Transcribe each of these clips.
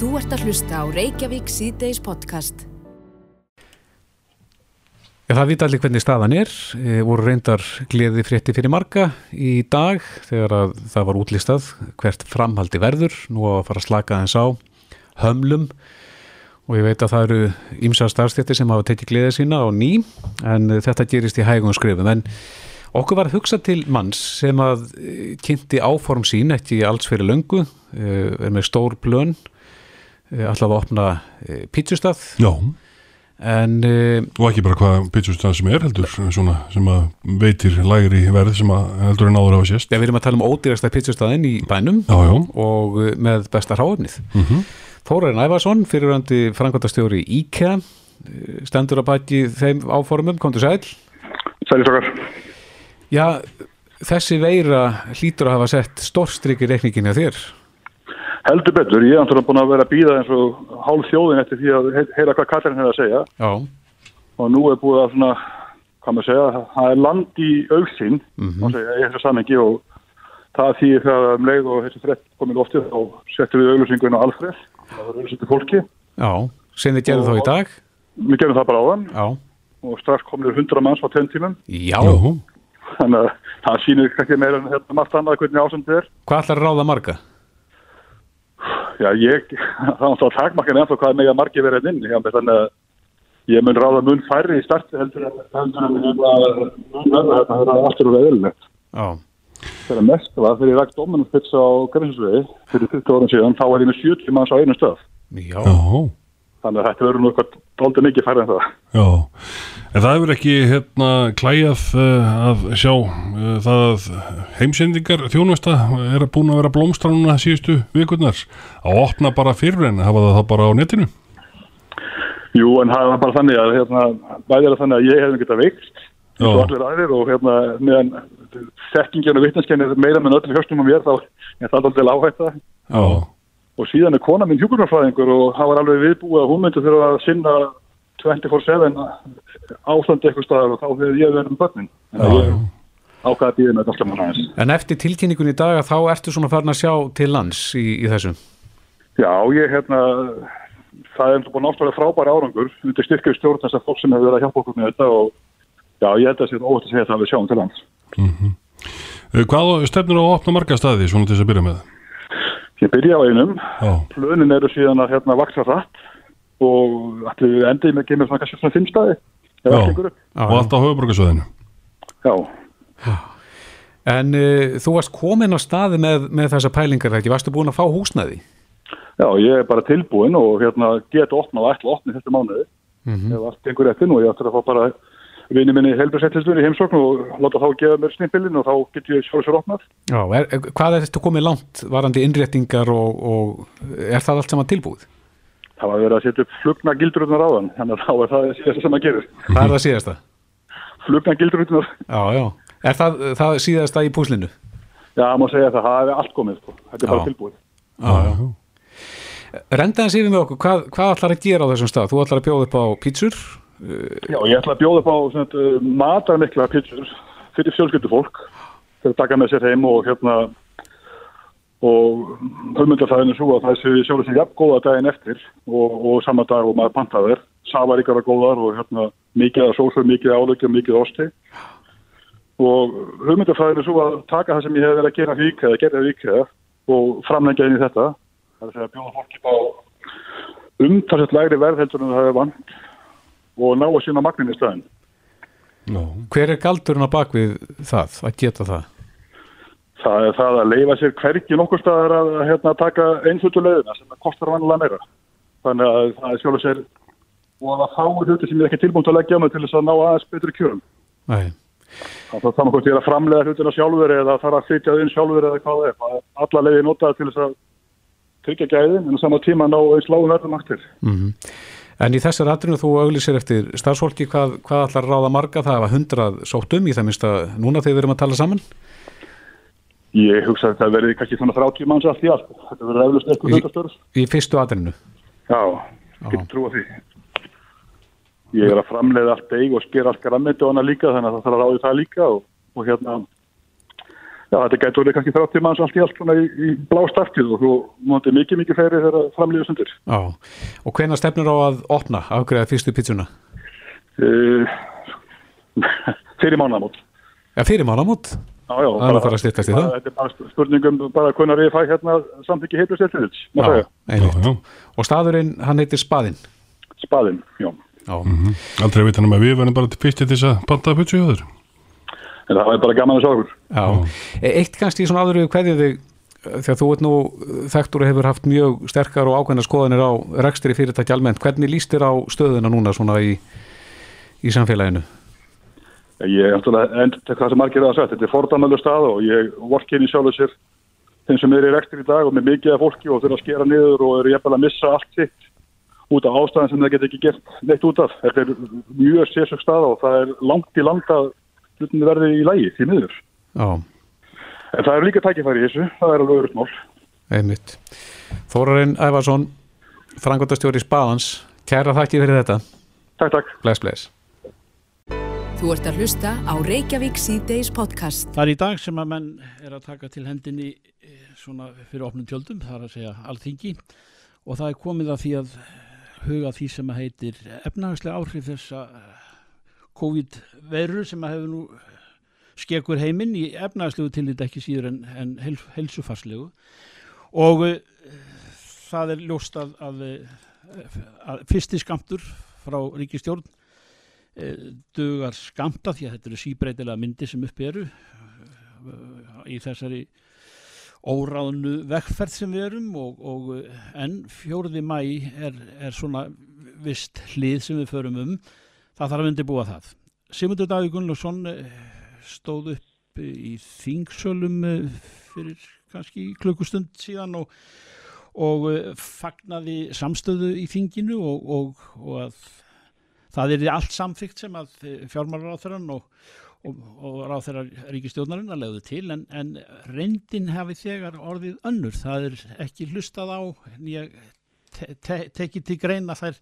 Þú ert að hlusta á Reykjavík síðdeis podcast. Já, það vita allir hvernig staðan er, e, voru reyndar gleði frétti fyrir marga í dag þegar að það var útlistað hvert framhaldi verður, nú að fara að slaka þess á hömlum. Og ég veit að það eru ymsa starfstætti sem hafa tekið gleðið sína á ný en þetta gerist í hægum skrifum en okkur var að hugsa til manns sem að e, kynnti áform sín ekki alls fyrir löngu, e, er með stór blön, alltaf að opna pítsustað Já, en e, og ekki bara hvað pitchustæðan sem er heldur svona sem að veitir lægri verð sem að heldur en áður hafa sést Já, við erum að tala um ódýrasta pizzastæðin í bænum Já, já, og með besta hráefnið. Mm Mhm. Þórarin Ævarsson, fyrirhandi frangvandastjóri IKEA, uh, stendur að bæti þeim áformum, komdu sæl. Sælisokar. Já, þessi veira hlýtur að hafa sett stórstryk í reikninginu þér. Heldur betur, ég er náttúrulega búin að vera að býða eins og hálf þjóðin eftir því að he- heyra hvað Katrin hefur að segja Já, og nú er búið að svona, hvað maður segja, það er land í augsinn, mm. -hmm. segja, í þessu samengi og það það að um leið og þessi frett komið loftið þá settum við auglýsingu inn á Alfred, það var auglýsingu fólki, já, sem þið gerðu þá í dag. við gerum það bara á þann Já, og strax komið 100 manns á 10 tímum, já, þannig að það sýnir kannski meira en hérna margt annað hvernig ásendið er. hvað ætlar að ráða marga? Já, ég, það var þá takmakkan ennþá hvað mega margir verið inn, já, með þannig að ég mun ráða mun færri í starti heldur en heldur en hérna, það er aftur og veðilegt. Já, Þegar mest var þegar ég rækt Dominus Pizza á Grænsvegi fyrir 20 árum síðan, þá var ég með 70 manns á einu stöð. já, já, Þannig að þetta verður nú eitthvað doldið mikið færri en það. já. En það hefur ekki hérna klæjað uh, að sjá uh, það að heimsendingar þjónvesta er að búin að vera blómstra núna síðustu vikurnar að opna bara fyrir en hafa það bara á netinu. Jú, en það var bara þannig að hérna, bæðið er þannig að ég hefði getað veikst og allir aðrir og hérna meðan þekkingin og vittneskinn er meira með öllum hjörstum á mér þá er það doldið áhætta. Já, Og síðan er kona minn hjúkurnarfræðingur og það var alveg viðbúið að hún myndi þurfa að sinna 24-7 ástandi eitthvað staðar og þá hefði ég verið með börnin. já, Þannig að ég já. ákvaði að alltaf mann aðeins. En eftir tilkynningun í dag þá ertu svona farin að sjá til lands í, í þessu. Já, ég hérna, það er búin ástæðlega frábæri árangur undir styrkjur stjórn þess að fólk sem hefur verið að hjálpa okkur með þetta og já, ég held að það sé óvægt að segja það að við sjáum til lands. Uh, Hvað stefnur á að opna marga staði svona til þess að byrja með? Ég byrja á einum, Að og allir við endið með gemur svona kannski svona fimm staði. og allt á höfuborgarsöðinu. Já, En uh, þú varst komin á staði með, með þessa pælingar ekki, varstu búin að fá húsnæði? já, ég er bara tilbúin og hérna get opnað ætla að opna í þetta mánuði. ef allt gengur eftir og ég ætla að fá bara vinni minni helbriðsettistunni í heimsókn og láta þá gefa mér snippilinn og þá get ég sjálf sér opnað. Já, er, hvað er þetta komið langt varandi innréttingar og, og er það allt saman tilbúið? Það var verið að setja upp flugna gildrurnar á þann, þannig að þá er það síðasta sem að gerir. Hvað er það síðasta? Flugna gildrurnar, Já, já. Er það, það síðasta í púslinu? já, má segja það, það er allt komið, sko. þetta er bara Já. tilbúið. Já, já. Rendaðan sér við okkur, hvað, hvað ætlar að gera á þessum stað? Þú ætlar að bjóða upp á pítsur? Já, ég ætla að bjóða upp á uh, matarmikla pítsur fyrir fjölskyldu fólk, fyrir að taka með sér heim og hérna, og hugmyndafæðinu svo að það sé sjálf sér jafn góða daginn eftir og, og sama dag og maður pantaðir, safaríkara góðar og hérna, mikið að sósur, mikið áleggi og mikið osti. Og hugmyndafæðinu svo að taka það sem ég hef verið að gera hvík eða gera hvík og framlengja inn í þetta. Það er að að bjóða fólki á umtalsett lægri verð heldur en það hefur vant og ná að sína magnin í staðin. Hver er galdurinn á bakvið það, að geta það? Það er það að leifa sér hvergi nokkur staðar að hérna, taka einföldu leiðina sem það kostar vanlega meira. Þannig að það er sjálf sér og að það fáir hluti sem ég er ekki tilbúin til að leggja á mig til þess að ná aðeins betri kjörum. Nei. Það er er að framlega hlutina sjálfur eða þarf að flytja þau inn sjálfur eða hvað það er. Það er alla leiði notaði til þess að tryggja gæðin en á sama tíma ná eins lágum verðum aktir. Mm En í þessar atrinu þú auglýsir eftir starfsfólki, hvað, hvað að ráða marga? Það Ég hugsa að það verði kannski svona 30 manns allt í allt. Þetta verður eflust eitthvað hlutastörf. Í fyrstu atrinu? Já, getur trúa því. Ég er að framleiða allt eig og skera allt grammiti og hana líka þannig að það þarf að ráði það líka og, og hérna Já, þetta gæti orðið kannski 30 manns allt í allt svona í, í blá startið og þú mútið mikið, mikið fleiri þegar framlýðu sundir. Já, og hvena stefnur á að opna, afgreða fyrstu pizzuna? Uh, fyrir mánamót. Já, fyrir mánamót? Já, já. Það er að að styrtast í það. Þetta er bara spurningum bara hvernig við fæ hérna samþykki heilu sérfyrðils. Já, einmitt. Og staðurinn, hann heitir Spaðinn. Spaðinn, já. Já, Aldrei veit hann um að við verðum bara til fyrst til þess að panta putsu í öður. En það er bara gaman að sjá okkur. já. E- Eitt kannski svona aðru hverju þig, þegar þú ert nú þekktur og hefur haft mjög sterkar og ákveðna skoðanir á rekstri fyrirtæki almennt, hvernig líst þér á stöðuna núna svona í, í samfélaginu? Ég er náttúrulega endur til hvað sem margir að sagt. Þetta er fordamölu stað og ég vorkinn í sjálfu sér þeim sem er í rekstur í dag og með mikið af fólki og þurfa að skera niður og eru jafnvel að missa allt sitt út af ástæðan sem það get ekki gert neitt út af. Þetta er mjög sérsök stað og það er langt í landa hlutinu verði í lægi því miður. Já, En það er líka tækifæri í þessu, það er alveg öðrugt mál. einmitt. Þórarinn Ævarsson, frangvöldastjóri Spaðans, kæra þakki fyrir þetta. Takk, takk. Bless, bless. Þú ert að hlusta á Reykjavík síðdeis podcast. Það er í dag sem að menn er að taka til hendinni eh, svona fyrir opnum tjöldum, það er að segja alþingi og það er komið að því að huga því sem að heitir efnahagslega áhrif þessa eh, COVID-veru sem að hefur nú skekur heiminn í efnahagslegu tillit ekki síður en, en hel, helsufarslegu og uh, það er ljóst að, að, að fyrsti skamtur frá ríkistjórn dugar skamta því að þetta eru síbreytilega myndi sem uppi eru uh, í þessari óráðnu vekkferð sem við erum og, og uh, en fjóruði mæ er, er svona vist hlið sem við förum um. Það þarf að undirbúa það. Simundur Davík Gunnlaugsson stóð upp í þingsölum fyrir kannski klukkustund síðan og, og fagnaði samstöðu í þinginu og, og að það er allt samþygt sem að fjármálaráþurann og, og, og ráþurar ríkistjórnarinn að leiðu til en, en reyndin hafi þegar orðið önnur. Það er ekki hlustað á nýja te, te, tekið til greina þær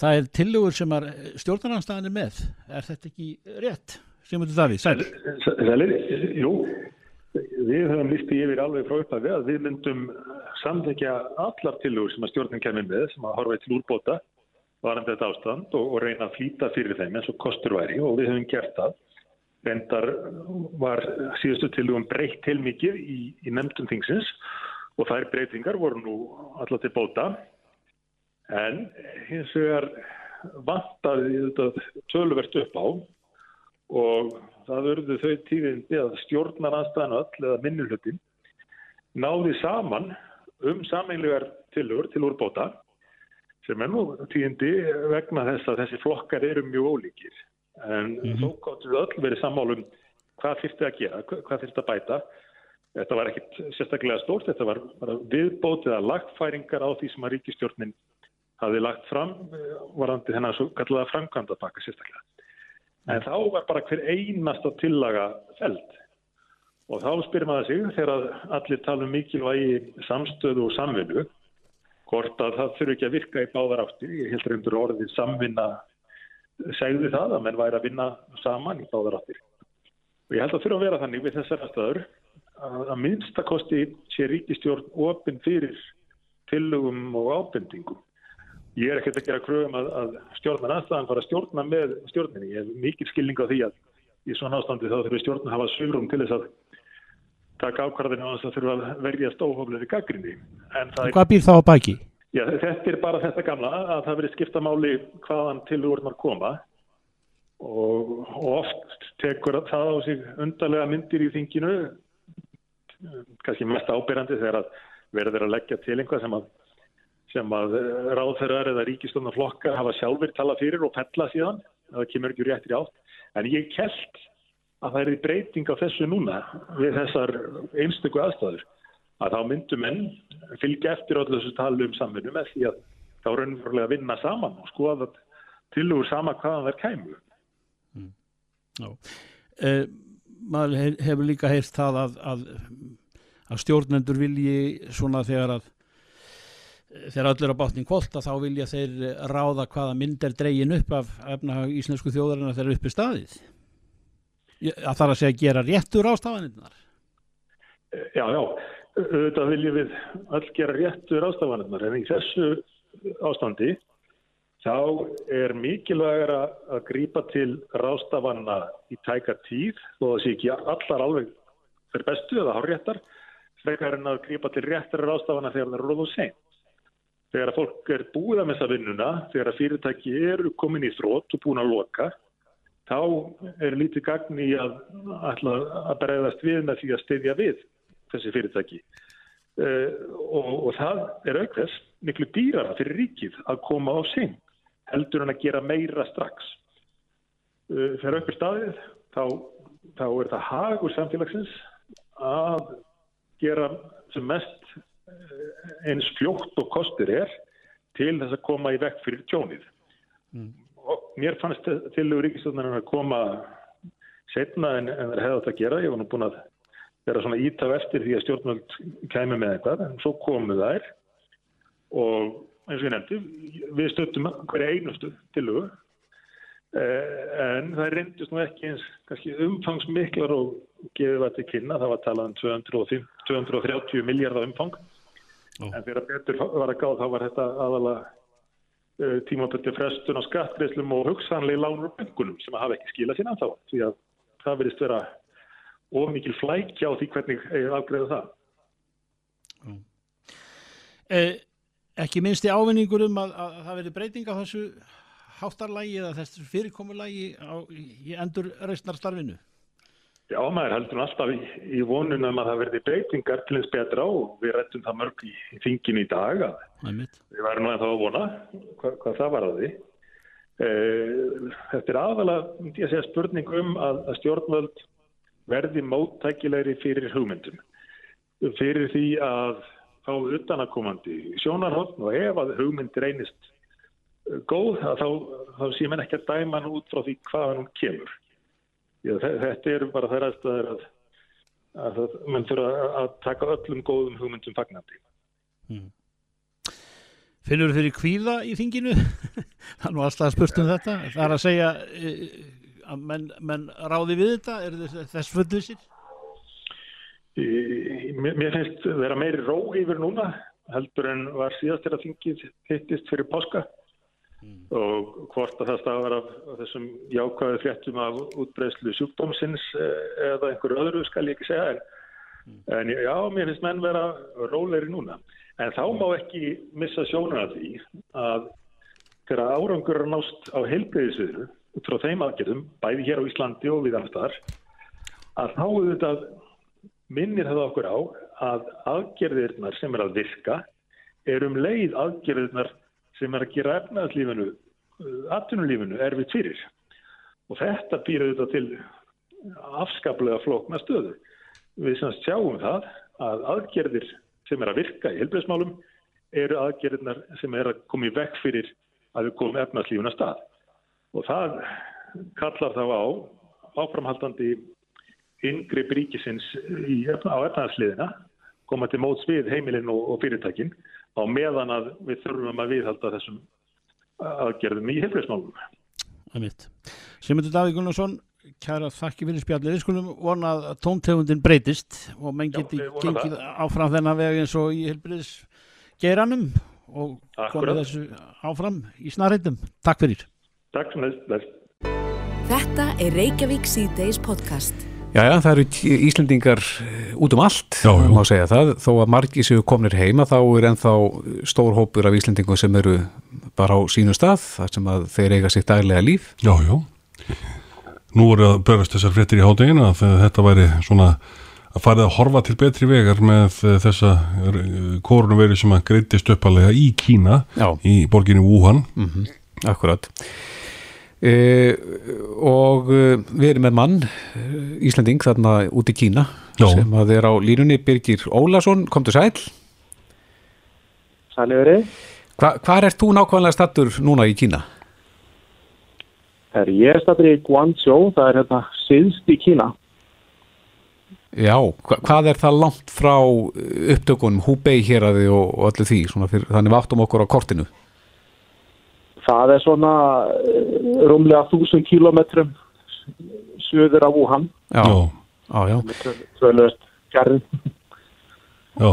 það er tillögur sem að stjórnaranstæðan er með. Er þetta ekki rétt? Sigmundur Davíð, sæl. Sælir, jú, við höfum listi yfir alveg frá upphafi að við myndum samþekja allar tilugur sem stjórnin kemur með sem að horfa til úrbóta varandi þetta ástand og, og reyna að flýta fyrir þeim eins og kostur væri og við höfum gert það. Reyndar var síðustu tilugum breytt til mikið í, í nefndum þingsins og þær breytingar voru nú allar til bóta en hins vegar vantaði þetta töluvert upp á og það verður þau tíðindi að stjórnar aðstæðan öll eða minnulutin náði saman um sameinlegar tilur til úrbóta sem er nú tíðindi vegna þess að þessi flokkar eru mjög ólíkir en mm -hmm. þó gáttu við öll verið sammálum hvað þurfti að gera, hvað þurfti að bæta þetta var ekkit sérstaklega stórt þetta var viðbótið að lagfæringar á því sem að ríkistjórnin hafi lagt fram varandi þennan svo kallaða framkvæmda pakka sérstaklega En þá var bara hver einasta tillaga feld. Og þá spyrir maður sig þegar allir tala um mikilvægi samstöðu og samvinnu, hvort að það þurfi ekki að virka í báðar áttir. Ég held reyndur orðið samvinna segði það að menn væri að vinna saman í báðar áttir. Og ég held að þurfa að vera þannig við þessar aðstæður að, að minnstakosti sé ríkistjórn opinn fyrir tillögum og ábendingum. Ég er ekkert að gera kröfum að, að stjórnar aðstæðan fara að stjórna með stjórninni. Ég hef mikil skilning á því að í svona ástandi þá þurfur stjórn að hafa sögurum til þess að taka ákvarðinu á þess að þurfa að verjast óhóflega í gaggrinni. Hvað býr þá að baki? Já, þetta er bara þetta gamla að það verið skipta máli hvaðan tilurnar koma og, og oft tekur það á sig undarlega myndir í þinginu, kannski mest ábyrjandi þegar að verður að leggja til einhvað sem að sem að ráðferðar eða ríkistofna flokkar hafa sjálfur tala fyrir og fella síðan, það kemur ekki réttir átt. En ég kelt að það er breyting á þessu núna við þessar einstöku aðstæður að þá myndum enn fylgja eftir allir þessu tala um samfunnu með því að þá raunverulega vinna saman og skoða tilugur sama hvaðan þær kæmu. Mm. Eh, maður hefur líka heyrst það að, að, að stjórnendur vilji svona þegar að þegar öllur á bátning kvólt að þá vilja þeir ráða hvaða mynd er dregin upp af efnahag íslensku þjóðarinn að þeir eru uppi staðið að það er að segja að gera réttur ástafaninnar Já, já, auðvitað viljum við öll gera réttu rástafanirnar en í þessu ástandi þá er mikilvægur að grípa til rástafanna í tæka tíð og það sé ekki allar alveg fyrir bestu eða hárréttar frekar en að grípa til réttar rástafanna þegar það er róð og seint. Þegar að fólk er búið að missa vinnuna, þegar að fyrirtæki eru komin í þrótt og búin að loka, þá er lítið gagn í að, að, bregðast við með því að styðja við þessi fyrirtæki. Uh, og, og það er aukveðs miklu dýrara fyrir ríkið að koma á sinn heldur en að gera meira strax. Uh, þegar aukveð staðið, þá, þá er það hagur samfélagsins að gera sem mest eins fljótt og kostur er til þess að koma í vekk fyrir tjónið. Mm. Mér fannst til ríkistofnarinn að koma setna en, en það hefði þetta að gera. Ég var nú búin að vera svona ítaf eftir því að stjórnvöld kæmi með eitthvað, en svo komu þær og eins og ég nefndi, við stöttum hverja einustu tilugu, en það reyndist nú ekki eins kannski umfangsmiklar og gefið það til kynna, það var talað um 250, 230 miljardar umfang Ó. en þegar betur var að gáð þá var þetta aðala uh, tímaböndi frestun á skattreislum og hugsanlega lánur bengunum sem að hafa ekki skilað sína þá því að það verist vera ómikið flækja á því hvernig afgreða það eh, Ekki minnst í ávinningur um að, að það verið breyting á þessu háttarlægi eða þessu fyrirkomulægi í endur reysnarstarfinu? Já, maður heldur alltaf í, í vonun um að það verði breytingar til eins betra og við rettum það mörg í, í þingin í dag að við værum nú en þá að vona hva, hvað það var að því. Þetta er aðalega, ég segja, spurning um að, að stjórnvöld verði móttækilegri fyrir hugmyndum. Fyrir því að fá utanakomandi sjónarhótt og ef að hugmynd reynist góð þá, þá sé mann ekki að dæma hann út frá því hvaðan hún kemur. Já, þetta eru bara þær aðstæðir að, að, að mann þurfa að taka öllum góðum hugmyndum fagnandi. Hmm. Finnur þau fyrir kvíða í þinginu? Það er nú alltaf spurt um þetta. Það er að segja að menn, menn ráði við þetta? Er þess fullvisir? Mér finnst vera meiri ró yfir núna heldur en var síðast að þingið hittist fyrir páska. Mm. og hvort að það stafar af, af þessum jákvæðu fréttum af útbreyslu sjúkdómsins eða einhverju öðru skal ég ekki segja en, mm. en já, mér finnst menn vera róleiri núna en þá má ekki missa sjónu að því að þegar árangur er nást á heilbreyðisviðru út frá þeim aðgerðum, bæði hér á Íslandi og við annar að þá auðvitað minnir það okkur á að aðgerðirnar sem er að virka er um leið aðgerðirnar sem er að gera efnaðslífinu, uh, atvinnulífinu erfitt fyrir. Og þetta býr auðvitað til afskaplega flókna stöðu. Við semst sjáum það að aðgerðir sem er að virka í helbreyðsmálum eru aðgerðirnar sem er að koma í vekk fyrir að við komum efnaðslífuna stað. Og það kallar þá á áframhaldandi yngri bríkisins í, á efnaðsliðina, koma til móts við heimilinn og, og fyrirtækinn á meðan að við þurfum að viðhalda þessum aðgerðum í hefriðsmálum. Það er mitt. Simundur Davík Gunnarsson, kæra þakki fyrir spjallir. Við skulum vona að tóntegundin breytist og menn geti gengið áfram þennan veg eins og í helbriðs geranum og komið þessu áfram í snarreitum. Takk fyrir. Takk sem þess. Þetta er Reykjavík C-Days podcast. Já, já, það eru Íslendingar eh, út um allt, já, má segja það, þó að margi séu komnir heima, þá er ennþá stór hópur af Íslendingum sem eru bara á sínu stað, þar sem að þeir eiga sitt daglega líf. Já, já, nú er að berast þessar frettir í háttegina að þetta væri svona að farið að horfa til betri vegar með þessa korunveri sem að greittist uppalega í Kína, já. í borginni Wuhan. Mm -hmm. Akkurat. Uh, og uh, við erum með mann uh, Íslanding þarna út í Kína Já. sem að er á línunni Birgir Ólason, komdu sæl. Sæljöfri Hva, Hvar er þú nákvæmlega stattur núna í Kína? Her, ég er stattur í Guangzhou það er hérna síðst í Kína. Já, hva, hvað er það langt frá upptökunum? Hubei hér að þið og, og allir því fyrir, þannig við áttum okkur á kortinu Það er svona rúmlega þúsund kílometrum söður af Wuhan. Já, já, já. Tvöluðast kærðin. Já,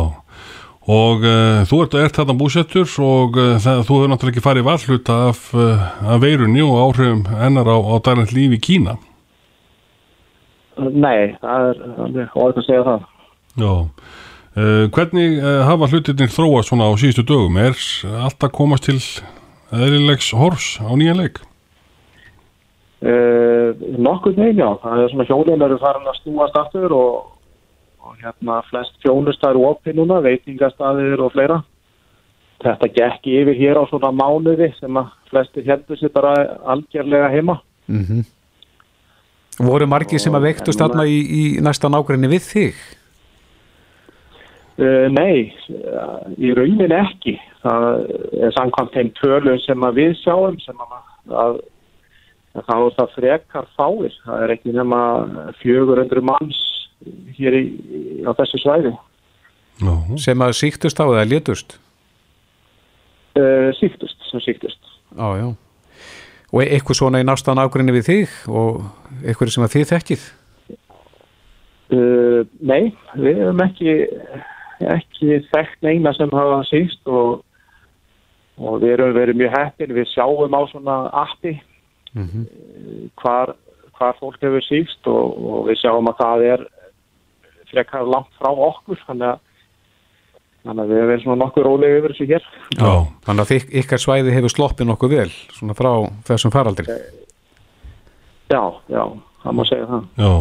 og uh, þú ert, ert þarna búsettur og uh, það, þú hefur náttúrulega ekki farið varhluta af, uh, af veirunni og áhrifum hennar á, á dælend líf í Kína. Nei, það er óægt að segja það. Já, uh, hvernig uh, hafa hlutirnir þróast svona á síðustu dögum? Er alltaf komast til eðlilegs hors á nýjan leik? Uh, nokkuð neginn, já. Það er svona hjólinn eru farin að snúast aftur og, og hérna flest þjónustar opið núna, veitingastæðir og fleira. Þetta gekk yfir hér á svona mánuði sem að flestir heldur sér bara algjörlega heima. Mm Voru margir sem að veiktust núna- þarna í, í næsta nágrinni við þig? Uh, nei, í raunin ekki. Það er samkvæmt þeim tölum sem að við sjáum sem að, að, að þá er það frekar fáir. Það er ekki nema 400 manns hér í, á þessu svæði. Já, Sem að síktust á eða létust? Uh, síktust, sem síktust. Já, já. Og eitthvað svona í næsta nágrinni við þig og eitthvað sem að þið þekkið? Uh, nei, við hefum ekki, ekki þekkt neina sem hafa síst og, og við erum verið mjög heppin. Við sjáum á svona appi Mm hvar, hvar fólk hefur síst og, og við sjáum að það er frekar langt frá okkur þannig að, þannig að við erum svona nokkur rólega yfir þessu hér. já, Þannig að þik, ykkar svæði hefur sloppið nokkuð vel svona frá þessum faraldri. Já, já, það má segja það. já.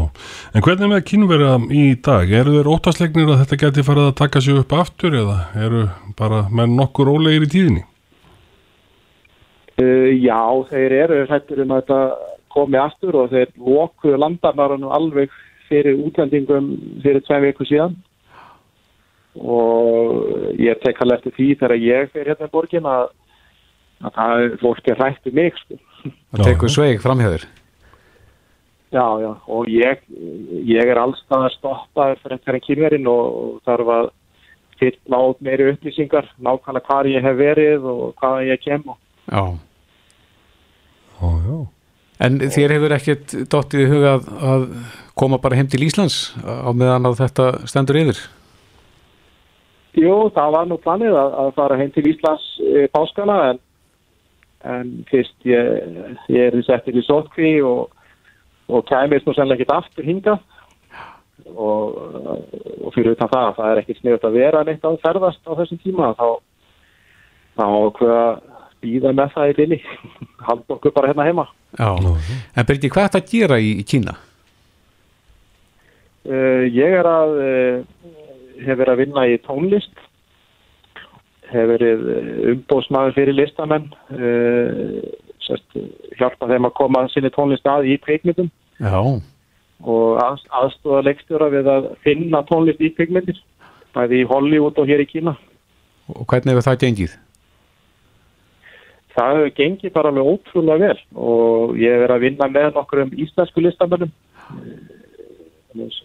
En hvernig er með kínverja í dag? Eru þeir óttaslegnir að þetta geti farið að taka sig upp aftur eða eru bara menn nokkur rólegir í tíðinni? Uh, já, þeir eru hættur um að þetta komi aftur og þeir lokuðu landarnarunum alveg fyrir útlendingum fyrir tveim viku síðan og ég tek alveg eftir því þegar ég fer hérna í borgin að, að það er fólk er hrættu mig sko. Það tekur sveig framhjöður. Já, já, og ég, ég er allstað að stoppa fyrir einhverjum kynverinn og þarf að fylla át meiri upplýsingar, nákvæmlega hvað ég hef verið og hvað ég kem og Já. Já. En þér hefur ekkert dottið í huga að, að koma bara heim til Íslands á meðan að þetta stendur yfir? Jú, það var nú planið að, að fara heim til Íslands e, páskana en, en fyrst ég, ég er settir í sótkví og, og kæmist nú sennilega ekkert aftur hinga og, og fyrir utan það, það er ekkert sniðut að vera neitt að ferðast á þessum tíma þá þá hvað býða með það í bili halda okkur bara hérna heima Já. En Birgir, hvað er þetta að gera í, í Kína? Uh, ég er að uh, hef verið að vinna í tónlist hef verið umbóðsmaður fyrir listamenn uh, sérst, hjálpa þeim að koma sinni tónlist að í kveikmyndum Já. og að, aðstóða leikstjóra við að finna tónlist í kveikmyndir bæði í Hollywood og hér í Kína Og hvernig hefur það gengið? Það hefur gengið bara alveg ótrúlega vel og ég hef verið að vinna með nokkur um íslensku listamennum eh,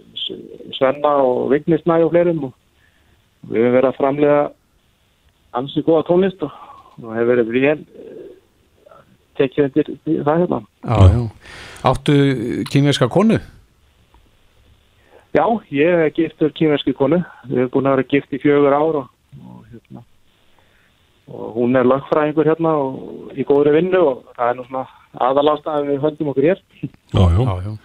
Svenna og Vignisnæ og fleirum og við hefum verið að framlega ansið góða tónlist og, hefur verið vel eh, tekið undir það hérna. Já, já. Áttu kínverska konu? Já, ég er giftur kýmverski konu, við hefum búin að vera gift í fjögur ár og, og, hérna, og hún er lögfræðingur hérna og í góðri vinnu og það er nú svona aðalástaðan við höndum okkur hér. Já, já. Já, já.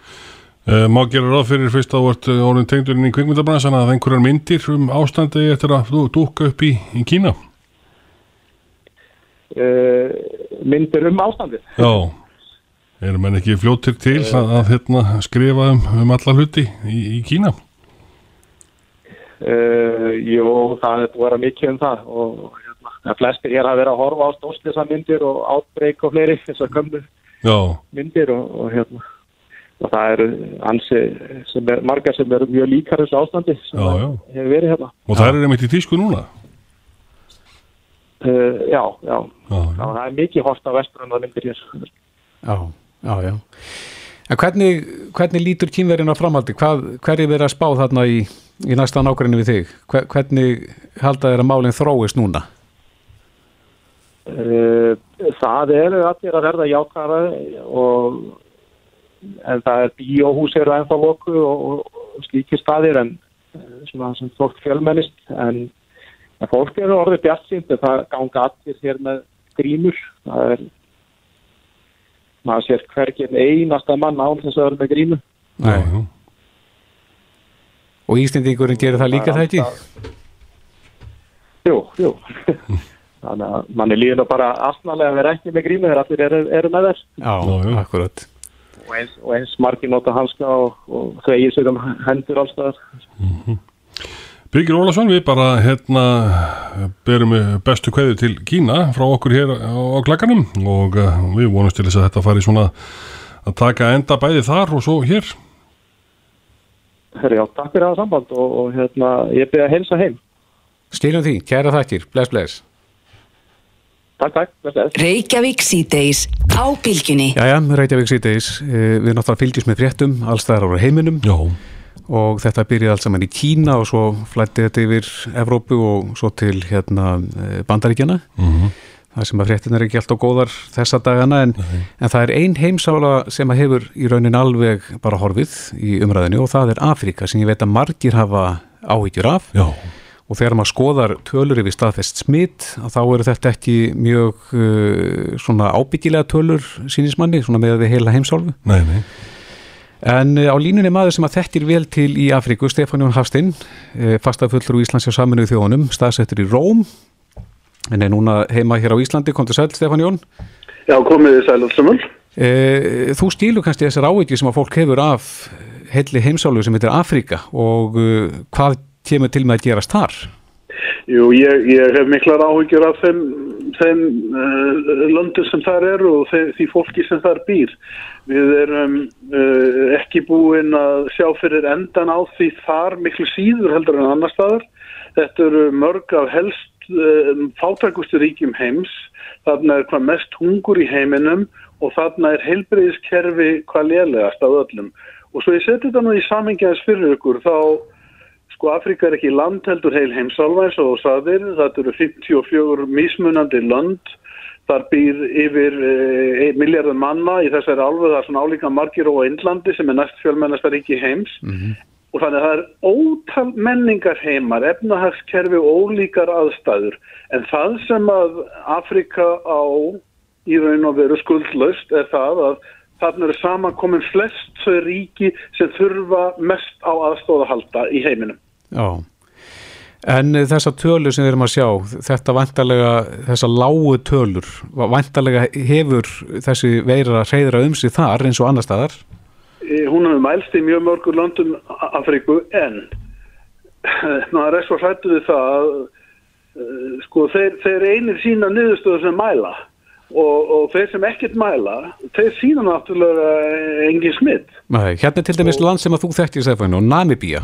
Uh, má gera ráð fyrir fyrst að þú ert uh, orðin tengdurinn í kvikmyndabransan að einhverjar myndir um ástandi eftir að þú dúkka upp í, í Kína? Uh, myndir um ástandið. Já. Erum menn ekki fljóttir til að, að hérna, skrifa um, um alla hluti í, í Kína? Uh, jú, það er búið að vera mikið um það og það flestir hér að vera að horfa á stóðslisa myndir og átbreyk og fleiri þessar Já, myndir og, og hérna og það eru ansi sem er, margar sem eru mjög líkar þessu ástandi sem Já, já. hefur verið hérna og það er einmitt í tísku núna? uh, já, já, Já, það er mikið hort á vesturönda myndir hér Já, já, já. En hvernig, hvernig lítur kínverðin á framhaldi? Hvað, hver er verið að spá þarna í, í næsta nákvæmni við þig? Hver, hvernig halda þeir að málinn þróist núna? Uh, það eru allir að verða jákara og en það er bíóhús eru ennþá loku og, og, slíkir staðir en, svona sem fólk fjölmennist en, en fólk eru orðið bjart sínt en það ganga allir hér með grímur það er maður sér hvergir einasta mann án þess að vera með grímu Já, já. Og Íslendingurinn gerir það líka það ekki? Jú, jú þannig að manni líður nú bara aftnalega að vera ekki með grímu þegar allir eru, eru með þess Já, akkurat. og eins, og eins margir nota hanska og, og þegir sig um hendur allstaðar Birgir Ólason, við bara hérna berum bestu kveðu til Kína frá okkur hér á, á klakkanum og uh, við vonumst til þess að þetta fari svona að taka enda bæði þar og svo hér. Herri, já, takk fyrir það samband og, og hérna, ég byrja að heilsa heim Skiljum því, kæra þakkir, bless, bless. Takk, takk. Reykjavík síðdeis á bylginni. Jæja, Reykjavík síðdeis, eh, við náttúrulega fylgjum með fréttum allstæðar ára heiminum. Já, og þetta byrjaði allt saman í Kína og svo flætti þetta yfir Evrópu og svo til hérna eh, Bandaríkjana Mhm. það sem að fréttin er ekki alltaf góðar þessa dagana en, en það er ein heimsála sem að hefur í raunin alveg bara horfið í umræðinu og það er Afrika sem ég veit að margir hafa áhyggjur af. Já, og þegar maður skoðar tölur yfir staðfest smitt að þá eru þetta ekki mjög uh, svona ábyggilega tölur sínismanni, svona með við heila heimsálfu nei, nei. En uh, á línunni maður sem að þettir vel til í Afríku, Stefán Jón Hafstinn, uh, fastafullur úr Íslands hjá saminuðu þjóðunum, staðsettur í Róm, en er núna heima hér á Íslandi, kom til sæl, Stefán Jón. Já, komið þið sælum Uh, þú stílu kannski þessar áhyggjur sem að fólk hefur af heilli heimsálu sem heitir Afríka og uh, hvað kemur til með að gerast þar? Jú, ég, ég hef miklar áhyggjur af þeim, þeim uh, löndur sem þar eru og þeim, því fólki sem þar býr. Við erum uh, ekki búin að sjá fyrir endan á því þar miklu síður heldur en annar staðar. Þetta eru mörg af helst uh, fátækustu ríkjum heims. Þarna er hvað mest hungur í heiminum og þarna er heilbreyðiskerfi hvað lélegast af öllum. Og svo ég seti þetta nú í samingjaðis fyrir ykkur þá Sko Afrika er ekki land heldur heil heimsálfa eins og þú saðir, það eru 54 mismunandi land, þar býr yfir e, miljardar manna í þessari álfu, það er svona álíka margir og Indlandi sem er næst fjölmennasta ríki heims. Og þannig að það er ótal menningar heimar, efnahagskerfi og ólíkar aðstæður. En það sem að Afrika á í raun og veru skuldlaust er það að þarna eru samankomin flest ríki sem þurfa mest á aðstóða halda í heiminum. Já, en uh, þessar tölur sem við erum að sjá, þetta vantarlega, þessar lágu tölur, vantarlega hefur þessi veira reyðra um sig þar eins og annar staðar? Eh, Hún hefur mælst í mjög mörgur löndum A- Afríku en maður er svo hrættu við það að uh, sko þeir, þeir einir sína niðurstöður sem mæla og, og þeir sem ekkert mæla þeir sína náttúrulega engin smitt. Nei, hérna til dæmis land sem að þú þekkir Stefán og Namibía,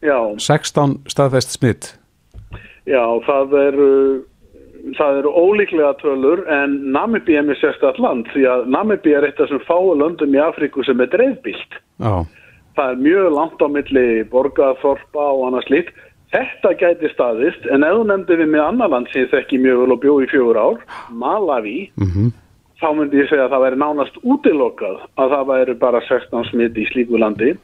Já, 16 staðfest smitt. já, það eru það eru ólíklega tölur en Namibía er sérstætt land því að Namibía er eitt af þessum fáu löndum í Afríku sem er dreifbílt. Já, það er mjög langt á milli borgaþorpa og annars líkt. Þetta gæti staðist, en ef þú nefndi við með annar land sem ég þekki mjög vel og bjó í fjögur ár, Malawi, mhm, þá myndi ég segja að það væri nánast útilokað að það væri bara 16 smitt í slíku landi.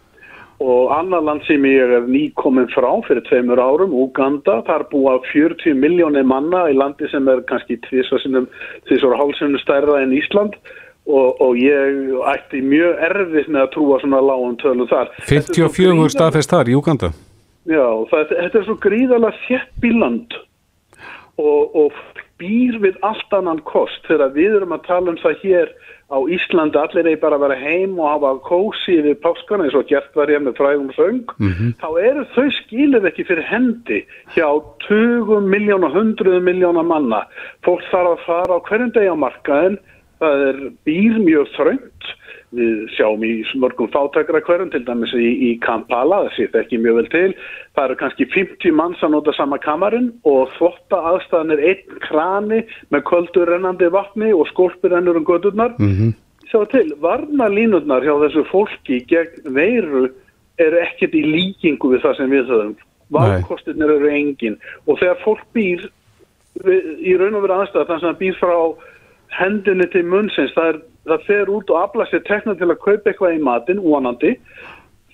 Og annar land sem ég er nýkomin frá fyrir tveimur árum, Uganda, þar búa 40 miljónir manna í landi sem er kannski tvisar hálsinu stærra en Ísland og, og ég ætti mjög erfitt með að trúa svona lágum tölum þar. Þetta er svo 54 gríðarlega- staðfest þar í Uganda. Já, það, þetta er svo gríðarlega þéttbíland og, og býr við allt annan kost þegar við erum að tala um það hér á Íslandi. Allir eigi bara að vera heim og hafa kósi við páskana eins og gert var ég með frægum söng. Þá eru þau skilir ekki fyrir hendi hjá 20 miljón og 100 miljóna manna. Fólk þarf að fara á hverjum degi á markaðin það er býr mjög þröngt við sjáum í mörgum fátækra hverjum til dæmis í, í Kampala, það sé ekki mjög vel til. Það eru kannski 50 manns að nota sama kamarinn og þvotta aðstæðan er einn krani með köldur rennandi vatni og skólpir rennur um gödurnar Mhm. sjá til, varna línutnar hjá þessu fólki gegn veiru eru ekkert í líkingu við það sem við höfum. Valkostirnir eru engin. Og þegar fólk býr í raun og veru aðstæða þannig að það býr frá hendinni til munnsins það, er, það fer út og afla sér tekna til að kaupa eitthvað í matinn, vonandi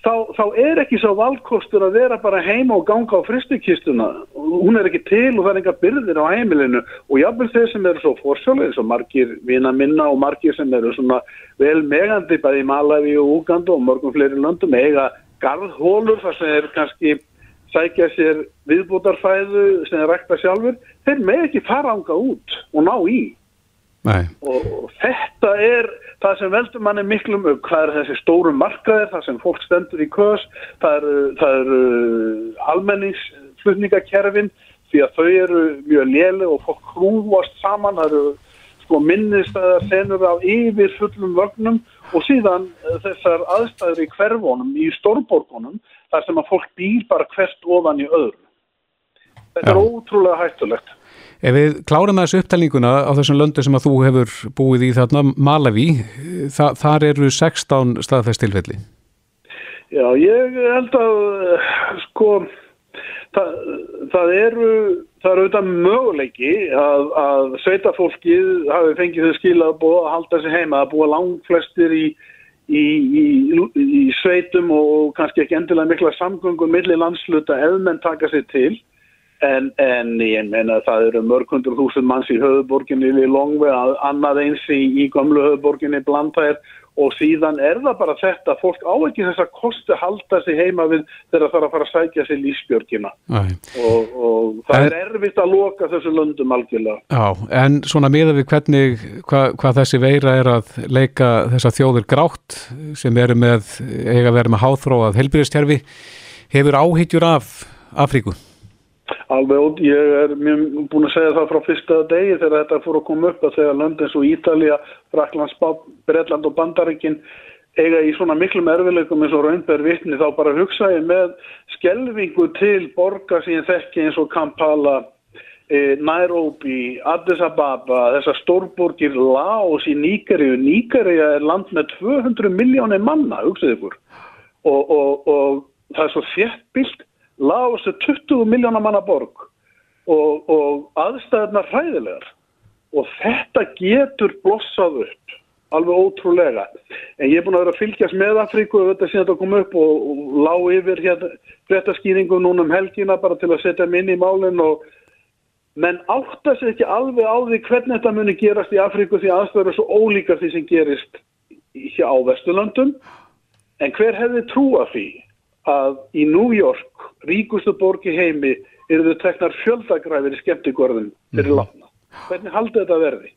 þá, þá er ekki svo valkostur að vera bara heima og ganga á fristukistuna. Hún er ekki til og það er enga byrðir á heimilinu og jáfnvel þeir sem eru svo fórsjóðlega, svo margir vina minna og margir sem eru svona vel megandi bæði í Malawi og Uganda og mörgum fleiri löndum eiga garðhólur þar sem er kannski sækja sér viðbútarfæðu sem er rækta sjálfur, þeir með ekki fara ánga út og ná í. Nei. Og þetta er það sem veldur manni miklum upp, hvað er þessi stóru markaðir, það sem fólk stendur í kös, það eru, það eru almenningsflutningakerfin því að þau eru mjög léli og fólk hrúast saman, það eru sko minnistæðar senur af yfir fullum vögnum og síðan eh, þessar aðstæður í hverfónum, í stórborgunum, þar sem að fólk býr bara hvert ofan í öðru. Þetta Já. er ótrúlega hættulegt. Ef við klárum þessu upptalninguna á þessum löndu sem að þú hefur búið í þarna Malawi, þa þar eru 16 staðfestilfelli. Já, ég held að sko það, það eru það eru auðvitað möguleiki að, að sveitafólkið hafi fengið þau skilað að að halda sig heima að búa langflestir í, í, í, í sveitum og kannski ekki endilega mikla samgöngum milli landsluta ef menn taka sér til en, en ég meina það eru mörg hundur þúsund manns í höfuborginni við Longve, annað eins í, í gamlu höfuborginni Blandhær og síðan er það bara þetta fólk á ekki þess að kosti halda sig heima við þegar það þarf að fara að sækja sér lífsbjörgina og, og það En- er erfitt að loka þessu löndum algjörlega. Já, en svona miða við hvernig, hva, hvað þessi veira er að leika þessa þjóður grátt sem eru með, eiga að vera með háþróað helbriðstjærfi, hefur áhyggjur af Afríku? Alveg út, ég er mjög búin að segja það frá fyrsta degi þegar þetta fór að koma upp að þegar lönd eins og Ítalía, Frakland, Bretland og Bandaríkin eiga í svona miklum erfileikum eins og raunber vitni þá bara hugsa ég með skelvingu til borga ég þekki eins og Kampala, e, Nairobi, Addis Ababa, þessar stórborgir Laos í Nígeríu. Nígeríu er land með 200 miljónir manna, hugsaðu ykkur. Og, og, og það er svo þéttbilt Laos er 20 miljónar manna borg og, og aðstæðarnar hræðilegar. Og þetta getur blossað upp alveg ótrúlega. En ég er búin að vera að fylgjast með Afríku og þetta síðan þetta kom upp og, og lá yfir hérna fréttaskýringu núna um helgina bara til að setja mig inn í málinn og menn átta sig ekki alveg á því hvernig þetta muni gerast í Afríku því aðstæður er svo ólíkar því sem gerist hjá á Vesturlöndum. En hver hefði trúa því að í New York, ríkustu borg í heimi, eru þau teknar fjöldagræfir í skemmtigörðum fyrir látna. Hvernig haldið þetta verði?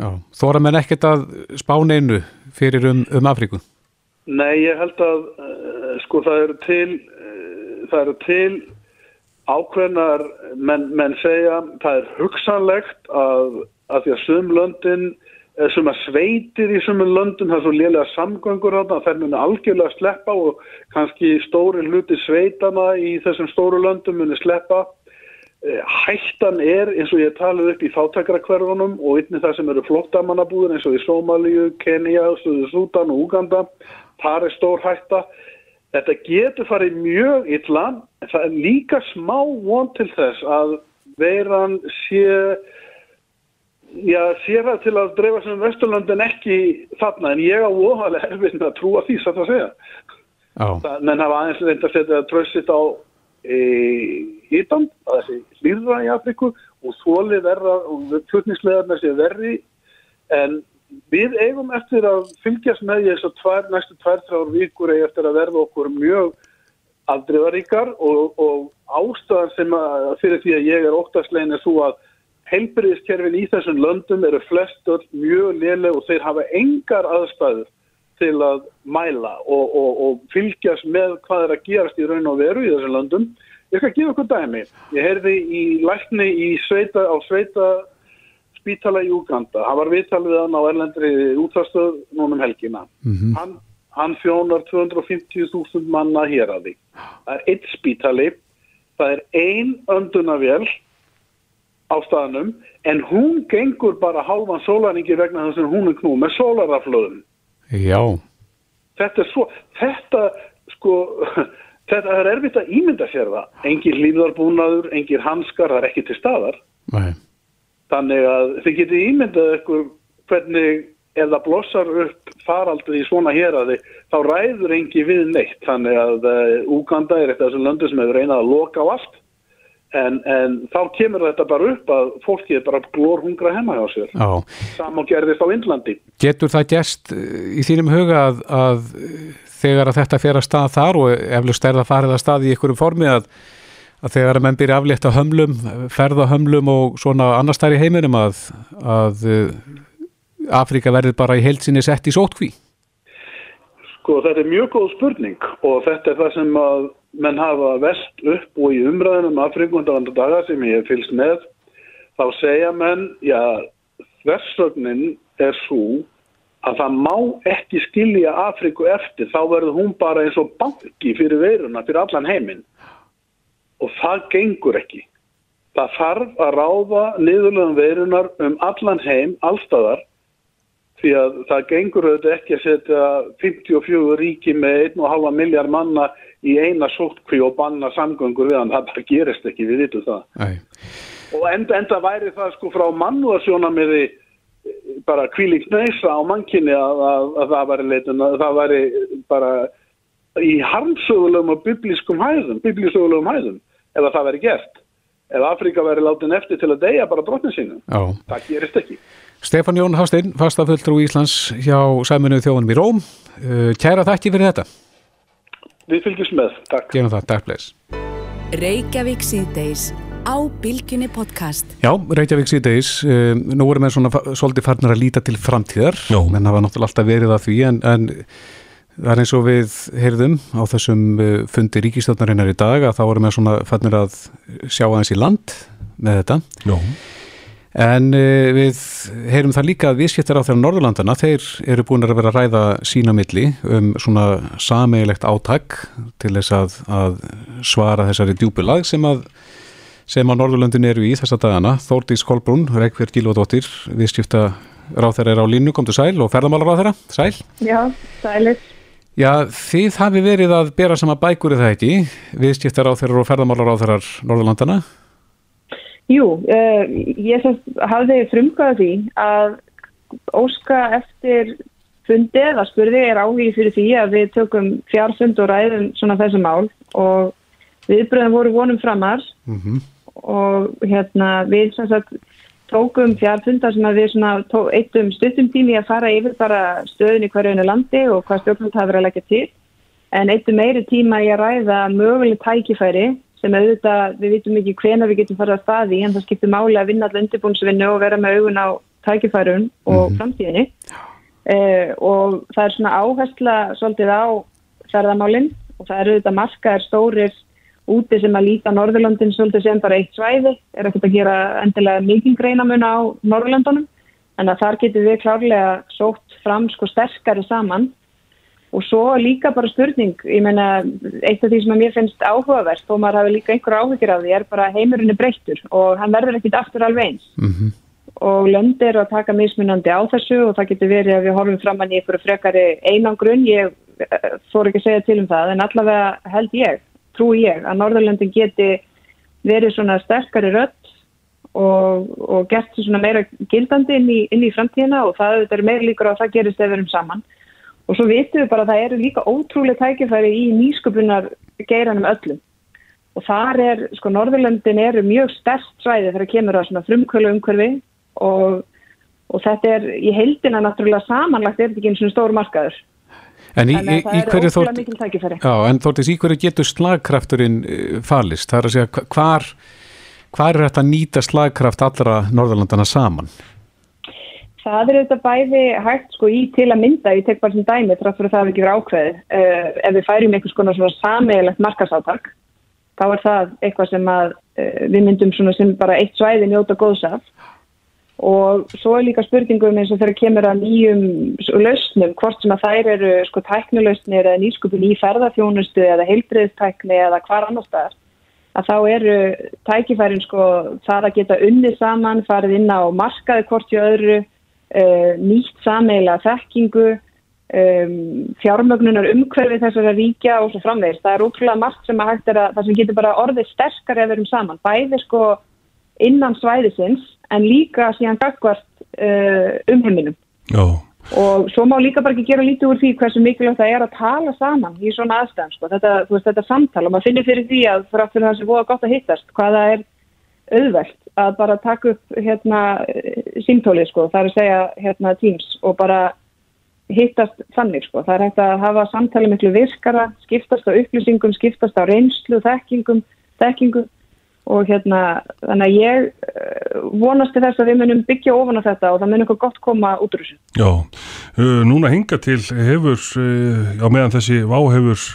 Já, þóra menn ekkert að spána einu fyrir um, um Afríku? Nei, ég held að uh, sko það eru til uh, það eru til ákveðnar menn, menn segja það er hugsanlegt að, að því að sum suma sveitir í sumum löndum það er svo lélega samgöngur þarna þær muni algjörlega sleppa og kannski stóri hluti sveitana í þessum stóru löndum muni sleppa. Eh, hættan er eins og ég talið upp í fátakrakverfunum og einnig það sem eru flottamannabúður eins og í Sómalíu, Kenya, Súdan og Uganda þar er stór hætta. Þetta getur farið mjög illa en það er líka smá von til þess að veiran sé já, sé það til að dreifa sem Vesturlöndin ekki þarna en ég á óhalega erfið með að trúa því satt að segja. Það- menn hafa aðeins reynd að setja trössit á e, hitan, að þessi hlýrða í Afriku og þóli verða og flutningslegarnar sé verri. En við eigum eftir að fylgjast með því þess að tvær, næstu tvær, þrjár vikur eigi eftir að verða okkur mjög afdrifaríkar og, og ástæðan sem að fyrir því að ég er óttaslegin er svo að heilbyrðiskerfin í þessum löndum eru flest öll mjög léleg og þeir hafa engar aðstæður til að mæla og, og, og fylgjast með hvað er að gerast í raun og veru í þessum löndum. Ég skal gefa okkur dæmi. Ég heyrði í lækni í sveita, á sveita spítala í Uganda. Það var viðtal við hann á erlendri útastöð núnum helgina. Hann, hann fjónar 250.000 manna hér að því. Það er eitt spítali, það er ein öndunavél á staðnum en hún gengur bara hálfan sólaringi vegna þess að hún er knú með sólaraflöðum. já, Þetta er svo, þetta sko, þetta er erfitt að ímynda sér það. Engin hlýðarbúnaður, engin hanskar, það er ekki til staðar. nei, Þannig að þið getið ímyndað ykkur hvernig ef það blossar upp faraldri í svona héraði þá ræður engi við neitt þannig að uh, Úganda er eitt af þessum löndu sem hefur reynað að loka á allt en, en þá kemur þetta bara upp að fólki er bara glór hungra heima hjá sér. Saman gerðist á Indlandi. Getur það gest í þínum huga að, að þegar að þetta fer að stað þar og eflust er það farið að stað í einhverjum formi að, að þegar að menn byrja aflétta hömlum, ferða hömlum og svona annar stær í heiminum að, að Afrika verður bara í heilsinni sett í sótkví? Sko þetta er mjög góð spurning og þetta er það sem að menn hafa vest upp og í umræðinum Afrikundarvanda daga sem ég fylgst með þá segja menn, já þversögnin er svo að það má ekki skilja Afriku eftir, þá verður hún bara eins og banki fyrir veiruna, fyrir allan heiminn og það gengur ekki. Það þarf að ráða niðurlegum veirunar um allan heim, allstaðar því að það gengur auðvitað ekki að setja 54 ríki með 1,5 miljard manna í eina sótkví og banna samgöngur við hann, það bara gerist ekki, við vitum það. Nei. Og enda, enda væri það sko frá mannúðarsjónamiði bara kvílíkt neysa á mannkynni að, að, að það væri leitun, að það væri bara í harmsögulegum og biblískum hæðum, biblísögulegum hæðum, ef það væri gert. Ef Afrika væri látin eftir til að deyja bara drottin sínu. Það gerist ekki. Stefán Jón Hásteinn, fastafulltrú Íslands hjá Sæminu þjóðunum í Róm. Uh, Kæra þakki fyrir þetta. Við fylgjum með. Takk. Gerum það. Takk, bleis. Reykjavík síðdeis á Bilginni podcast. Já, Reykjavík síðdeis. Uh, nú erum við svona svolítið farnir að líta til framtíðar. Já. Menn hafa náttúrulega alltaf verið að því en, en það er eins og við heyrðum á þessum uh, fundi ríkistjórnarinnar í dag að þá erum við svona farnir að sjá aðeins í land með þetta. Já. En uh, við heyrum það líka að viðskiptar á þeirra Norðurlandana, þeir eru búin að vera að ræða sína milli um svona sameigilegt átak til þess að, að svara þessari djúpulag sem að sem á Norðurlöndin eru í þessa dagana. Þórdís Kolbrún, Reykjavík Gílóðdóttir, viðskipta ráð þeirra er á línu, komdu sæl og ferðamálar ráð þeirra, sæl. Já, sælir. Já, þið hafi verið að bera sama bækur það ekki, viðskiptar ráð þeirra og ferðamálar ráð þeirra Norðurlandana. Jú, uh, ég sem hafði frumkvæða því að óska eftir fundi eða spurði er áhugi fyrir því að við tökum fjárfund og ræðum svona þessu mál og viðbröðum voru vonum framar. Mm og hérna við sem sagt tókum fjárfundar sem að við svona tó, eittum stuttum tími að fara yfir bara stöðin í hverju einu landi og hvað stjórnvöld hafa verið að leggja til. En eittum meiri tíma í að ræða möguleg tækifæri sem auðvitað við vitum ekki hvena við getum farið að staði en það skiptir máli að vinna allir undirbúnsvinnu og vera með augun á tækifærun og framtíðinni. Uh, og það er svona áhersla svolítið á ferðamálinn og það eru auðvitað markaðir stórir úti sem að líta Norðurlöndin svolítið sem bara eitt svæði, er ekkert að gera endilega mikið greinamun á Norðurlöndunum en að þar getur við klárlega sótt fram sko sterkari saman og svo líka bara spurning, ég meina eitt af því sem að mér finnst áhugavert og maður hafi líka einhver áhugir af því er bara heimurinn er breyttur og hann verður ekkit aftur alveg eins -hmm. og lönd eru að taka mismunandi á þessu og það getur verið að við horfum fram í einhverju frekari einangrun, ég eh, þór ekki að segja til um það en allavega held ég trúi ég að Norðurlöndin geti verið svona sterkari rödd og, og gert svona meira gildandi inn í, inn í framtíðina og það er meira líkur á að það gerist ef við erum saman. Og svo vitum við bara að það eru líka ótrúlega tækifæri í nýsköpunar geiranum öllum. Og þar er, sko, Norðurlöndin eru mjög sterkt svæði þegar kemur á svona frumkvölu umhverfi og, og þetta er í heildina náttúrulega samanlagt er þetta ekki eins og stór markaður. En í, í, það í hverju þórt, já, en þórtis, í hverju getur slagkrafturinn eh, falist? Það er að segja, hva- hvar, hvar er þetta að nýta slagkraft allra Norðurlandana saman? Það er auðvitað bæði hægt sko í til að mynda, ég tek bara sem dæmi þrátt fyrir að það hafi ekki verið ákveðið. Uh, ef við færum einhvers konar svona sameigilegt markasátak, þá er það eitthvað sem að uh, við myndum svona sem bara eitt svæði njóta góðs af. Og svo er líka spurningum eins og þegar kemur að nýjum lausnum, hvort sem að þær eru sko tæknulausnir eða nýskupin í ferðarþjónustu eða heilbriðstækni eða hvar annar staðar að þá eru tækifærin sko það að geta unnið saman, farið inn á markaði hvort í öðru, nýtt sameila þekkingu, um, fjármögnunar umhverfi þessara ríkja og svo framvegist. Það er ótrúlega margt sem að hægt er að það sem getur bara orðið sterkar ef við erum saman. Bæði sko innan svæðisins en líka síðan gagvart uh, umheiminum. Já, og svo má líka bara ekki gera lítið úr því hversu mikilvægt það er að tala saman í svona aðstæðan sko. þetta, veist, þetta samtal og maður finnir fyrir því að fyrir að það sé búið gott að hittast hvaða er auðvelt að bara taka upp hérna símtólið sko, það er að segja hérna Teams og bara hittast þannig sko, það er hægt að hafa samtali miklu virkara, skiptast á upplýsingum skiptast á reynslu, þekkingum þekkingum og hérna þannig að ég uh, vonast til þess að við munum byggja ofan á þetta og það mun eitthvað gott koma út úr þessu. Já, uh, núna hinga til hefur, uh, á meðan þessi vá hefur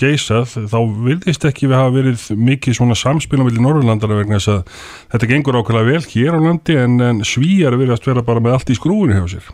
geysað, þá vilðist ekki við hafa verið mikið svona samspilum vilja Norrlandara vegna þess að þetta gengur ákveðlega vel hér á landi en, en svíjar verðast vera bara með allt í skrúinu hjá sér.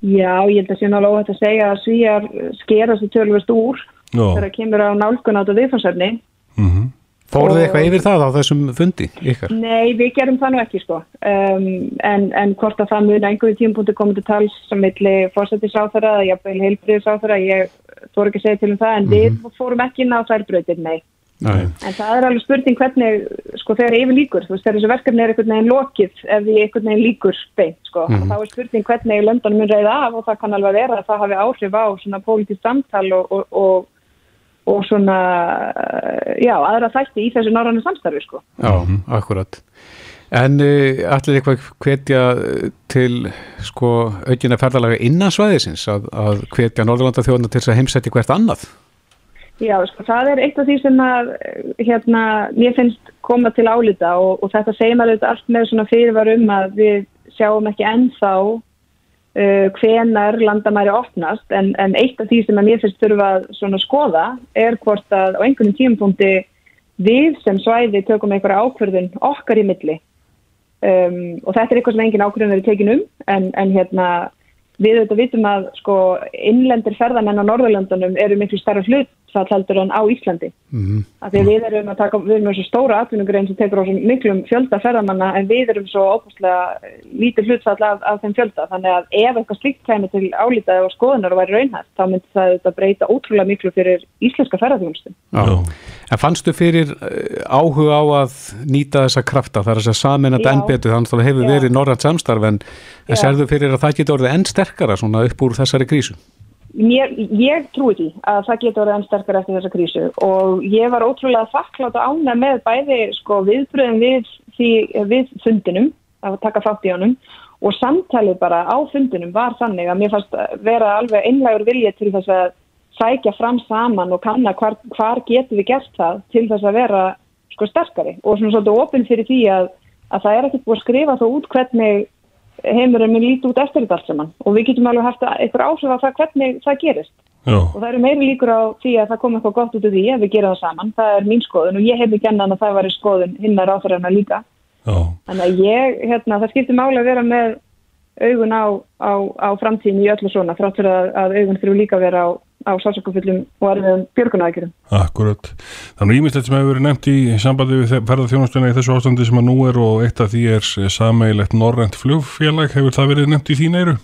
Já, ég held að sé náttúrulega óhætt að segja að svíjar skera þessu tölvist úr þegar það kemur á nálgun átt og viðfansefni. Mm -hmm. Fóruð þið eitthvað yfir það á þessum fundi ykkar? Nei, við gerum það nú ekki sko um, en, en hvort að það mun einhverju tímpunkti komið til tals sem milli fórsættisáþara eða jafnveil heilbriðisáþara ég þóru ekki að segja til um það en mm -hmm. við fórum ekki inn á þær bröðir, nei. Nei. En það er alveg spurning hvernig sko þegar yfir líkur, þú veist þegar þessu verkefni er einhvern veginn lokið ef því einhvern veginn líkur beint sko Mhm. og þá er spurning hvernig London mun reyða af og það kann alveg vera að það hafi áhrif á svona pólitísk samtal og, og, og og svona, já, aðra þætti í þessu norrannu samstarfi, sko. Já, akkurat. En uh, allir eitthvað hvetja til sko aukina ferðalega innan svæðisins að, að hvetja Norðurlanda þjóðuna til þess að heimsætti hvert annað? Já, sko, það er eitt af því sem að, hérna, mér finnst koma til álita og, og þetta segir maður allt með svona fyrirvar um að við sjáum ekki ennþá hvenar landamæri opnast, en, en eitt af því sem að mér finnst þurfa að svona skoða er hvort að á einhvern tímapunkti við sem svæði tökum einhverja ákverðun okkar í milli. Um, og þetta er eitthvað sem engin ákverðun verið tekin um, en, en hérna við auðvitað vitum að sko innlendir ferðamenn á Norðurlandunum eru miklu starra hlutfall heldur en á Íslandi. Mm -hmm. Að við erum að taka, við erum svo stóra atvinnugrein sem tekur á miklum fjölda ferðamanna en við erum svo óbúslega lítið hlutfall af, af þeim fjölda. Þannig að ef eitthvað slíkt kæmi til álitaði og skoðunar og væri raunhægt, þá myndi það auðvitað breyta ótrúlega miklu fyrir íslenska ferðarþjónustu. Já. En fannstu fyrir uh, áhuga á að nýta þessa krafta, það er þess að samin að enn betur, þannig að það hefur verið norrænt samstarf en Já. serðu fyrir að það geti orðið enn sterkara svona upp úr þessari krísu? Mér, ég trúi því að það getur orðið enn sterkar eftir þessa krísu og ég var ótrúlega þakklátt að ána með bæði sko, viðbröðum við, við fundinum, að taka þátt í honum og samtalið bara á fundinum var þannig að mér fannst vera alveg einlegur vilja til þess að sækja fram saman og kanna hvar, hvar getur við gert það til þess að vera sko, sterkari og svona svolítið opinn fyrir því að, að það er ekkert búið að skrifa þó út hvernig heimurinn mun líti út eftir þetta allt saman og við getum alveg haft eitthvað áhrif á það hvernig það gerist Já. og það eru meiri líkur á því að það kom eitthvað gott út úr því að við gerum það saman, það er mín skoðun og ég hef ekki ennan að það var í skoðun hinnar áþræðina líka Já. þannig að ég, hérna, það skiptir máli að vera með augun á, á, á framtíðin í öllu svona, þrátt fyrir að, að augun þurfu líka að vera á, á sásökufullum og erfiðum björgunækjurum. Akkurat. Þannig ímyndilegt sem hefur verið nefnt í sambandi við ferðarþjónustuna í þessu ástandi sem að nú er og eitt af því er sameigilegt norrænt flugfélag. Hefur það verið nefnt í þín eiru?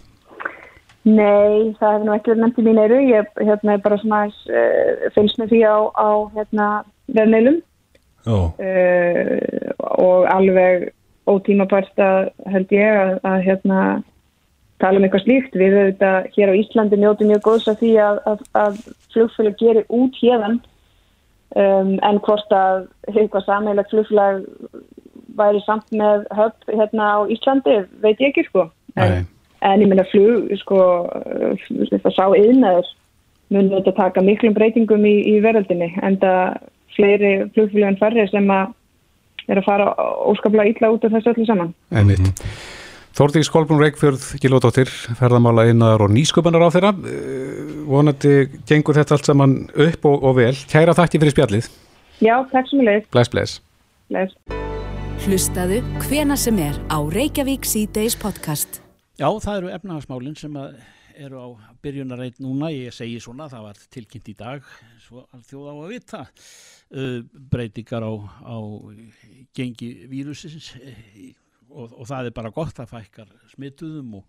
Nei, það hefur nú ekki verið nefnt í mín eiru. Ég hérna, er bara svona uh, fylgst með því á, á hérna, vefneilum Já. uh, og alveg ótímabært að held ég að, að hérna, tala um eitthvað slíkt. Við auðvitað hér á Íslandi njótum mjög góðs að því að, að, að flugfélag gerir út hérðan um, en hvort að eitthvað sammeilegt flugfélag væri samt með höfn hérna á Íslandi veit ég ekki sko. En, en ég meina flug, sko, það sá yðnaður mun þetta taka miklum breytingum í, í veröldinni en það fleiri flugfélag en færri sem að er að fara óskaplega illa út af þessu öllu saman. Einmitt. Mm -hmm. Þórtís Kolbrún Reykjörð, Gilódóttir, ferðamála innar og nýsköpunar á þeirra. Vonandi gengur þetta allt saman upp og, og vel. Kæra þakki fyrir spjallið. Já, takk sem ég leið. Bless, bless. Bless. Hlustaðu hvena sem er á Reykjavík C-Days podcast. Já, það eru efnahagsmálinn sem eru á byrjunarreit núna. Ég segi svona, það var tilkynnt í dag, svo að þjóða á að vita. Uh, breytingar á, á gengi vírusins og, og það er bara gott að fækkar smituðum og,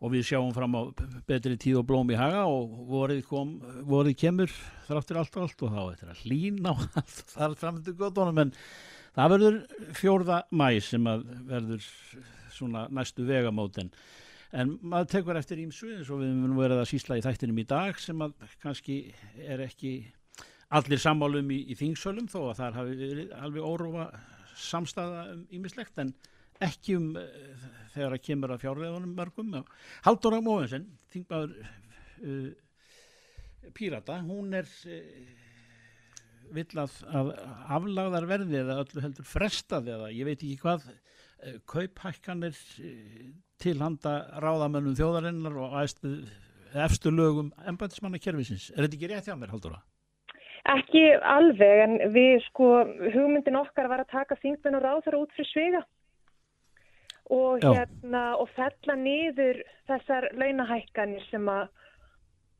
og við sjáum fram á betri tíð og blóm í haga og vorið, kom, vorið kemur þráttur allt og allt og þá er þetta hlín á allt þar framöndu gotunum en það verður fjórða mæ sem verður svona næstu vegamót en maður tekur eftir ímsu eins og við munum verið að sísla í þættinum í dag sem að kannski er ekki allir sammálum í, í þingsölum þó að það verið alveg órófa samstæða um ímislegt en ekki um uh, þegar að kemur að fjárreðunum mörgum. Halldóra Móensen, þingmaður uh, Pírata, hún er uh, vill að, að aflagðar verði eða öllu heldur frestaði eða ég veit ekki hvað kauphækkanir til handa ráðamönnum þjóðarinnar og efstu, efstu lögum embætismannakerfisins. Er þetta ekki rétt hjá mér, Halldóra? Ekki alveg, en við sko, hugmyndin okkar var að taka þingmenn og ráðara út fyrir svega og hérna og fella niður þessar launahækkanir sem að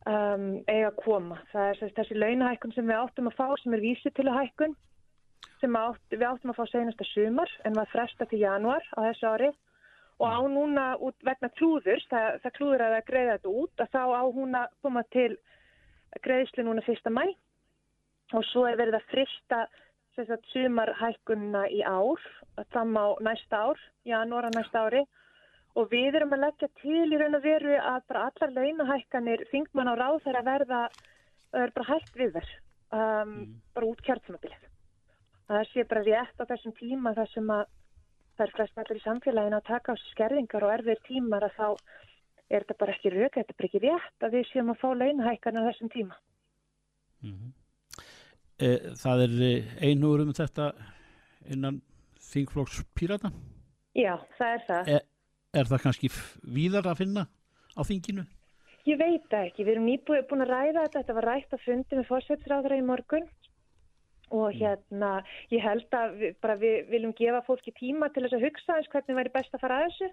um, eiga að koma. Það er þessi, þessi launahækkun sem við áttum að fá sem er vísið til að hækkun sem átt, við áttum að fá senasta sumar en var fresta til januar á þessu ári. Og á núna út vegna klúðurs, það, það klúður að það greiða þetta út, að þá á hún að koma til greiðslu núna fyrsta mæ og svo er verið að frista sagt, sumarhækkunna í ár, fram á næsta ár, janúar á næsta ári og við erum að leggja til í raun og veru að bara allar launahækkanir þingmann á ráð þeirra verða, það er bara hægt við þess, um, bara út kjörtsumabilið. Það sé bara rétt á þessum tíma þar sem að það er flest allir í samfélaginu að taka á skerðingar og erfir tímar að þá er þetta bara ekki röka, þetta er bara ekki rétt að við séum að fá launahækkan á þessum tíma. E, það er einhugur um þetta innan þingflokks Pírata. Já, það er það. Er, er það kannski víðar að finna á þinginu? Ég veit ekki, við erum nýbúið búin að ræða þetta, þetta var rætt að fundi með fórsveitsráðara í morgun. Og hérna ég held að við, bara við viljum gefa fólki tíma til þess að hugsa eins hvernig væri best að fara að þessu.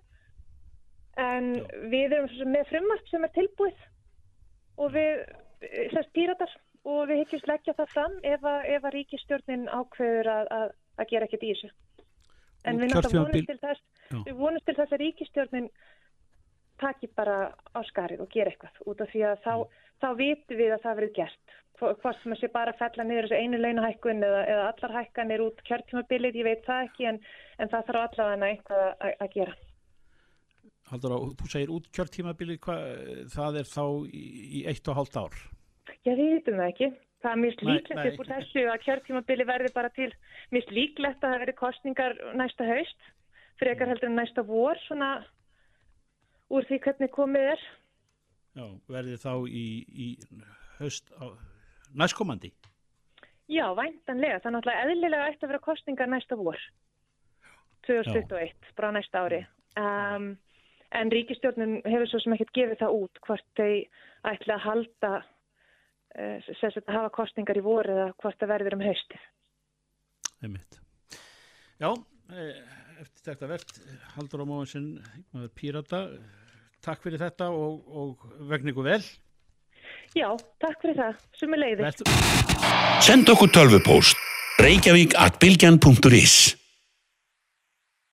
En við erum með frumvarp sem er tilbúið. Og við, þess píratar og við hyggjumst leggja það fram ef að, ef að ríkistjórnin ákveður að, að, að gera ekkert í þessu. En Og við náttúrulega vonumst til þess, við vonumst til þess að ríkistjórnin taki bara á skarið og gera eitthvað út af því að þá, þá vitum við að það verið gert. Hvort sem að sé bara fella niður þessu einu launahækkun eða, eða allar hækkanir út kjörtímabilið, ég veit það ekki en, en það þarf allavega eitthvað að, að gera. Haldur þú segir út kjörtímabilið, hva, það er þá í, í eitt og hálft ár. Já, við vitum það ekki. Það er mjög líklegt upp úr þessu að kjörtímabili verði bara til, mjög líklegt að það verði kostningar næsta haust, frekar heldur en næsta vor, svona úr því hvernig komið er. Já, verði þá í, í haust á, næstkomandi. Já, væntanlega. Það er náttúrulega eðlilega ætti að vera kostningar næsta vor, 2021, bara næsta ári. Um, en ríkistjórnum hefur svo sem ekkert gefið það út hvort þau ætla að halda, sem sagt að hafa kostningar í vor eða hvort það verður um haustið. Einmitt. Já, eh, eftir þetta verðt Haldur á Móinsson, maður Pírata, takk fyrir þetta og, og vegna ykkur vel. Já, takk fyrir það. Sumi leiðis. Vertu... Send okkur tölvupóst reykjavík at bylgjan.is